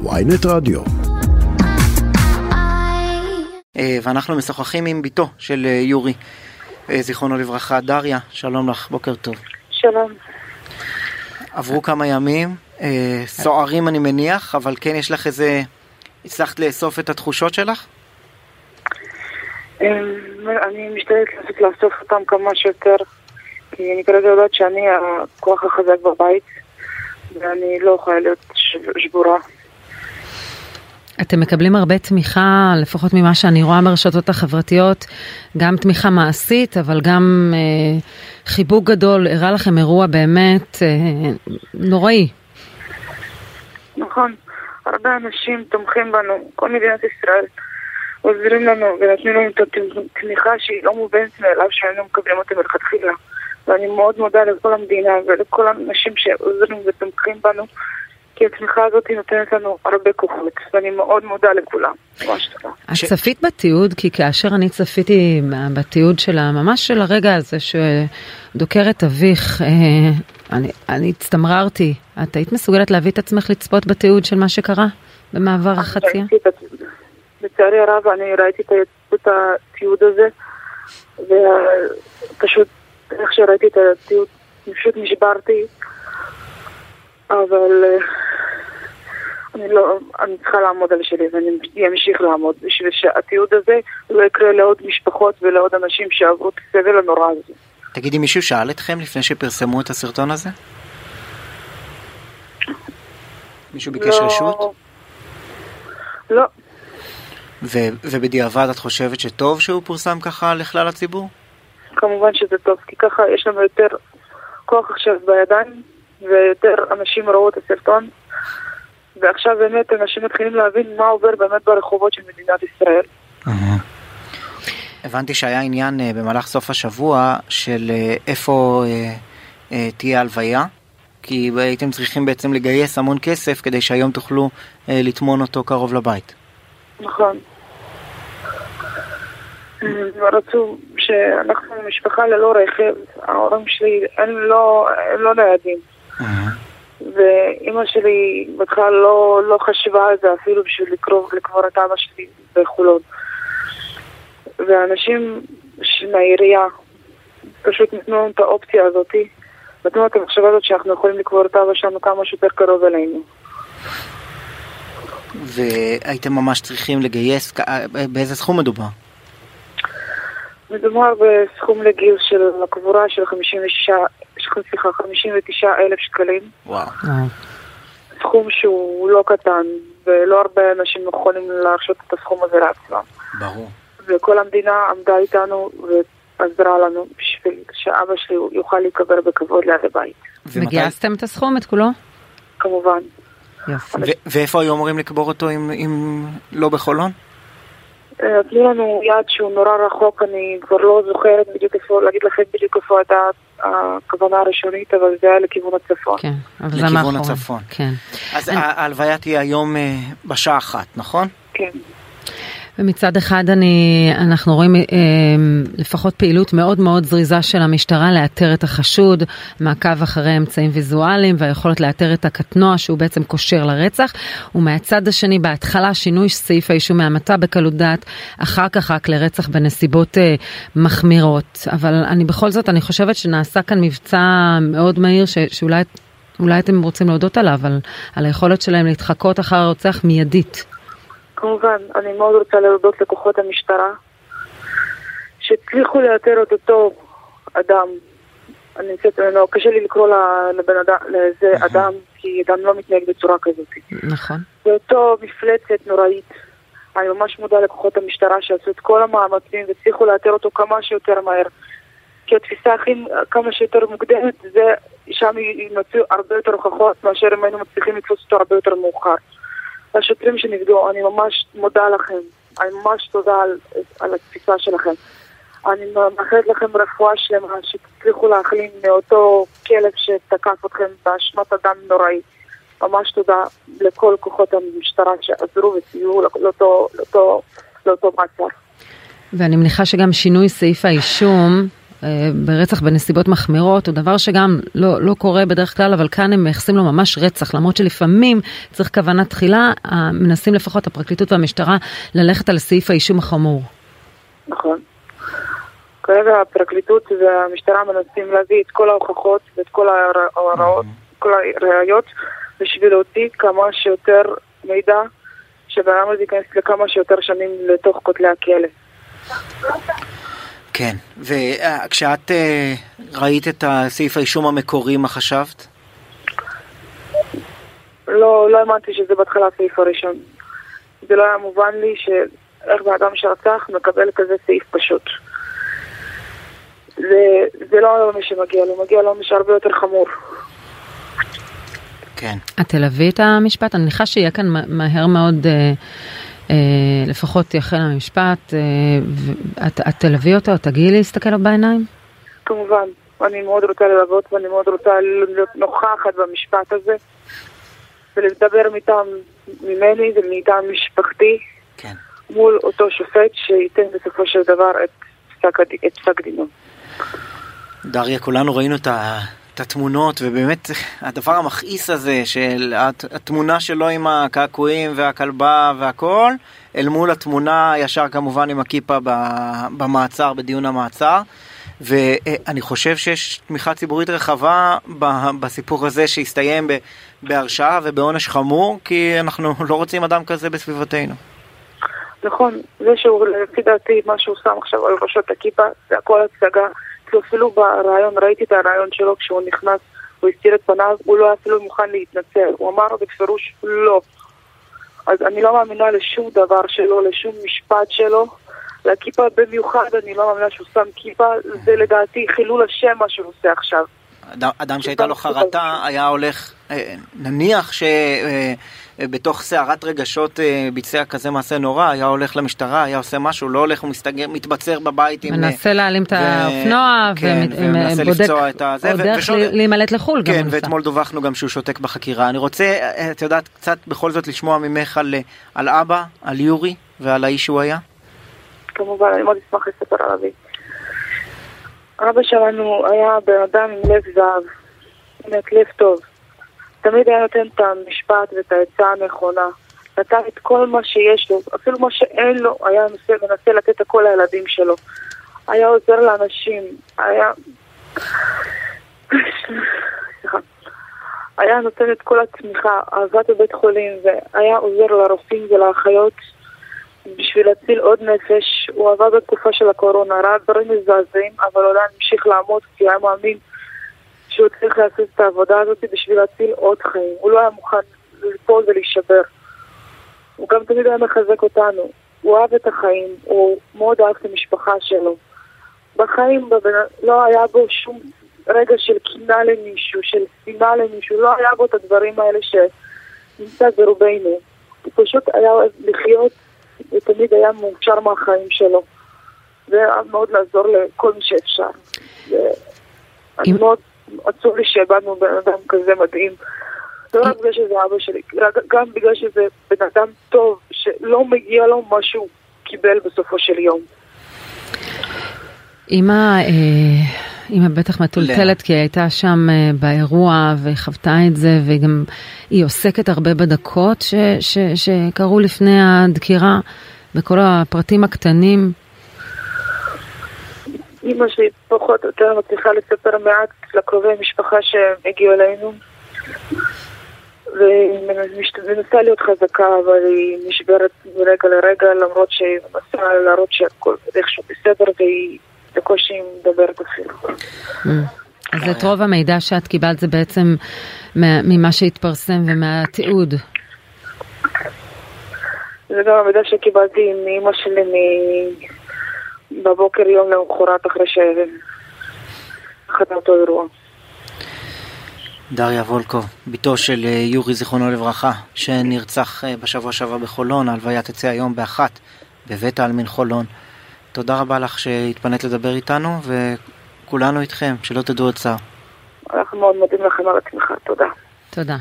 ויינט רדיו. אה, ואנחנו משוחחים עם בתו של אה, יורי, אה, זיכרונו לברכה, דריה, שלום לך, בוקר טוב. שלום. עברו כמה ימים, סוערים אני מניח, אבל כן יש לך איזה... הצלחת לאסוף את התחושות שלך? אני משתדלת לאסוף אותם כמה שיותר, כי אני כרגע יודעת שאני הכוח החזק בבית, ואני לא יכולה להיות שבורה. אתם מקבלים הרבה תמיכה, לפחות ממה שאני רואה ברשתות החברתיות, גם תמיכה מעשית, אבל גם אה, חיבוק גדול, הראה לכם אירוע באמת אה, נוראי. נכון, הרבה אנשים תומכים בנו, כל מדינת ישראל עוזרים לנו ונותנים לנו את התמיכה שהיא לא מובנת מאליו שהיינו מקבלים אותה מלכתחילה. ואני מאוד מודה לכל המדינה ולכל האנשים שעוזרים ותומכים בנו. כי התמיכה הזאת נותנת לנו הרבה כוחות, ואני מאוד מודה לכולם. את צפית בתיעוד? כי כאשר אני צפיתי בתיעוד שלה, ממש של הרגע הזה שדוקר את אביך, אה, אני, אני הצטמררתי. את היית מסוגלת להביא את עצמך לצפות בתיעוד של מה שקרה במעבר החצייה? לצערי הרב, אני ראיתי את התיעוד הזה, ופשוט איך שראיתי את התיעוד, פשוט נשברתי. אבל אה, אני לא, אני צריכה לעמוד על שלי ואני אמשיך לעמוד בשביל שהתיעוד הזה לא יקרה לעוד משפחות ולעוד אנשים שעברו את הסבל הנורא הזה. תגידי, מישהו שאל אתכם לפני שפרסמו את הסרטון הזה? מישהו ביקש לא... רשות? לא. ו- ובדיעבד את חושבת שטוב שהוא פורסם ככה לכלל הציבור? כמובן שזה טוב, כי ככה יש לנו יותר כוח עכשיו בידיים ויותר אנשים ראו את הסרטון, ועכשיו באמת אנשים מתחילים להבין מה עובר באמת ברחובות של מדינת ישראל. הבנתי שהיה עניין uh, במהלך סוף השבוע של uh, איפה uh, תהיה הלוויה, כי הייתם צריכים בעצם לגייס המון כסף כדי שהיום תוכלו לטמון אותו קרוב לבית. נכון. רצו שאנחנו משפחה ללא רכב, ההורים שלי הם לא, הם לא ניידים. ואימא שלי בהתחלה לא, לא חשבה על זה אפילו בשביל לקרוא, לקבור את אבא שלי בחולון. ואנשים מהעירייה פשוט נתנו לנו את האופציה הזאתי, נתנו את המחשבה הזאת שאנחנו יכולים לקבור את אבא שלנו כמה שיותר קרוב אלינו. והייתם ממש צריכים לגייס, באיזה סכום מדובר? מדובר בסכום לגיוס של הקבורה של 56, סליחה, 59 אלף שקלים. וואו. סכום שהוא לא קטן, ולא הרבה אנשים יכולים להרשות את הסכום הזה לעצמם. ברור. וכל המדינה עמדה איתנו ועזרה לנו בשביל שאבא שלי יוכל להיקבר בכבוד ליד הבית. וגייסתם את הסכום, את כולו? כמובן. ואיפה היו אמורים לקבור אותו אם לא בחולון? נתנו לנו יד שהוא נורא רחוק, אני כבר לא זוכרת בדיוק איפה, להגיד לכם בדיוק איפה הייתה הכוונה הראשונית, אבל זה היה לכיוון הצפון. כן, אבל זה מאחורי. לכיוון הצפון. כן. אז ההלוויה תהיה היום אה, בשעה אחת, נכון? כן. ומצד אחד אני, אנחנו רואים אה, לפחות פעילות מאוד מאוד זריזה של המשטרה לאתר את החשוד, מעקב אחרי אמצעים ויזואליים והיכולת לאתר את הקטנוע שהוא בעצם קושר לרצח, ומהצד השני בהתחלה שינוי סעיף האישום מהמתה בקלות דעת, אחר כך רק לרצח בנסיבות אה, מחמירות. אבל אני בכל זאת, אני חושבת שנעשה כאן מבצע מאוד מהיר ש, שאולי... אולי אתם רוצים להודות עליו, על, על היכולת שלהם להתחקות אחר הרוצח מיידית. כמובן, אני מאוד רוצה להודות לכוחות המשטרה שהצליחו לאתר את אותו אדם. אני נמצאת, לא, קשה לי לקרוא לבן אדם, לזה נכון. אדם, כי אדם לא מתנהג בצורה כזאת. נכון. זה אותו מפלצת נוראית. אני ממש מודה לכוחות המשטרה שעשו את כל המאמצים והצליחו לאתר אותו כמה שיותר מהר. כי התפיסה הכי כמה שיותר מוקדמת, זה שם יימצאו הרבה יותר הוכחות מאשר אם היינו מצליחים לתפוס אותו הרבה יותר מאוחר. לשוטרים שנפגעו, אני ממש מודה לכם. אני ממש תודה על, על התפיסה שלכם. אני מאחלת לכם רפואה שלמה, שתצליחו להחלים מאותו כלב שתקף אתכם באשמת אדם נוראי. ממש תודה לכל כוחות המשטרה שעזרו וסייעו לאותו, לאותו, לאותו מעצר. ואני מניחה שגם שינוי סעיף האישום ברצח בנסיבות מחמירות הוא דבר שגם לא, לא קורה בדרך כלל, אבל כאן הם מייחסים לו ממש רצח, למרות שלפעמים צריך כוונה תחילה, מנסים לפחות הפרקליטות והמשטרה ללכת על סעיף האישום החמור. נכון. כרגע הפרקליטות והמשטרה מנסים להביא את כל ההוכחות ואת כל ההוראות, כל הראיות, בשביל להוציא כמה שיותר מידע שבן אדם הזה ייכנס לכמה שיותר שנים לתוך כותלי הכלא. כן, וכשאת אה, ראית את הסעיף האישום המקורי, מה חשבת? לא, לא האמנתי שזה בהתחלה הסעיף הראשון. זה לא היה מובן לי שאיך בן אדם שרצח מקבל כזה סעיף פשוט. זה, זה לא מי שמגיע לו, מגיע לו מי שהרבה יותר חמור. כן. את תלווי את המשפט? אני מניחה שיהיה כאן מהר מאוד, אה, לפחות יחל המשפט, אה, את, את תלווי אותו, תגיעי להסתכל לו בעיניים? כמובן, אני מאוד רוצה ללוות ואני מאוד רוצה להיות נוכחת במשפט הזה ולדבר מטעם ממני ומטעם משפחתי כן. מול אותו שופט שייתן בסופו של דבר את פסק, את פסק דינו. דריה, כולנו ראינו את ה... את התמונות, ובאמת הדבר המכעיס הזה של התמונה שלו עם הקעקועים והכלבה והכל, אל מול התמונה ישר כמובן עם הכיפה במעצר, בדיון המעצר. ואני חושב שיש תמיכה ציבורית רחבה בסיפור הזה שהסתיים בהרשעה ובעונש חמור, כי אנחנו לא רוצים אדם כזה בסביבתנו. נכון, זה שהוא לפי דעתי מה שהוא שם עכשיו על ראשות הכיפה זה הכל הצגה אפילו ברעיון, ראיתי את הרעיון שלו כשהוא נכנס, הוא הסתיר את פניו, הוא לא היה אפילו מוכן להתנצל. הוא אמר בפירוש לא. אז אני לא מאמינה לשום דבר שלו, לשום משפט שלו. לכיפה במיוחד, אני לא מאמינה שהוא שם כיפה, זה לדעתי חילול השם מה שהוא עושה עכשיו. אדם, אדם שהייתה לו חרטה היה הולך, אה, נניח שבתוך אה, סערת רגשות אה, ביצע כזה מעשה נורא, היה הולך למשטרה, היה עושה משהו, לא הולך ומתבצר בבית עם... מנסה להעלים את האופנוע, כן, ומנסה לפצוע את הזה. או דרך להימלט לחו"ל גם. כן, ואתמול דווחנו גם שהוא שותק בחקירה. אני רוצה, את יודעת, קצת בכל זאת לשמוע ממך על, על אבא, על יורי ועל האיש שהוא היה? כמובן, אני מאוד אשמח לספר על אבי. אבא שלנו היה בן אדם עם לב זהב, באמת לב טוב. תמיד היה נותן את המשפט ואת העצה הנכונה. נתן את כל מה שיש לו, אפילו מה שאין לו, היה מנסה, מנסה לתת הכל לילדים שלו. היה עוזר לאנשים, היה... היה נותן את כל התמיכה, עזרת בבית חולים, והיה עוזר לרופאים ולאחיות בשביל להציל עוד נפש, הוא עבד בתקופה של הקורונה, ראה דברים מזעזעים, אבל עדיין המשיך לעמוד כי היה מאמין שהוא צריך לעשות את העבודה הזאת בשביל להציל עוד חיים. הוא לא היה מוכן ליפול ולהישבר. הוא גם תמיד היה מחזק אותנו. הוא אהב את החיים, הוא מאוד אהב את המשפחה שלו. בחיים לא היה בו שום רגע של קינה למישהו, של שנאה למישהו, לא היה בו את הדברים האלה שנמצא ברובנו. הוא פשוט היה לחיות ותמיד היה מאושר מהחיים שלו. זה היה מאוד לעזור לכל מי שאפשר. ואני מאוד עצוב לי שאיבדנו בן אדם כזה מדהים. לא רק בגלל שזה אבא שלי, גם בגלל שזה בן אדם טוב, שלא מגיע לו מה שהוא קיבל בסופו של יום. אמא, אה, אמא בטח מטולטלת כי היא הייתה שם אה, באירוע וחוותה את זה וגם היא עוסקת הרבה בדקות ש, ש, שקרו לפני הדקירה בכל הפרטים הקטנים. אמא שלי פחות או יותר מצליחה לספר מעט לקרובי משפחה שהגיעו אלינו והיא מנסה להיות חזקה אבל היא נשברת מרגע לרגע למרות שהיא מנסה להראות שהכל איכשהו בסדר והיא בקושי מדברת אפילו. Mm. אז את רוב המידע שאת קיבלת זה בעצם ממה שהתפרסם ומהתיעוד. זה גם המידע שקיבלתי מאמא שלי בבוקר יום למחרת אחרי שחטא אותו אירוע. דריה וולקוב, בתו של אה, יורי זיכרונו לברכה, שנרצח אה, בשבוע שעבר בחולון, ההלוויה תצא היום באחת בבית העלמין חולון. תודה רבה לך שהתפנית לדבר איתנו, וכולנו איתכם, שלא תדעו עוד צער. אנחנו מאוד מודים לכם על התמיכה, תודה. תודה.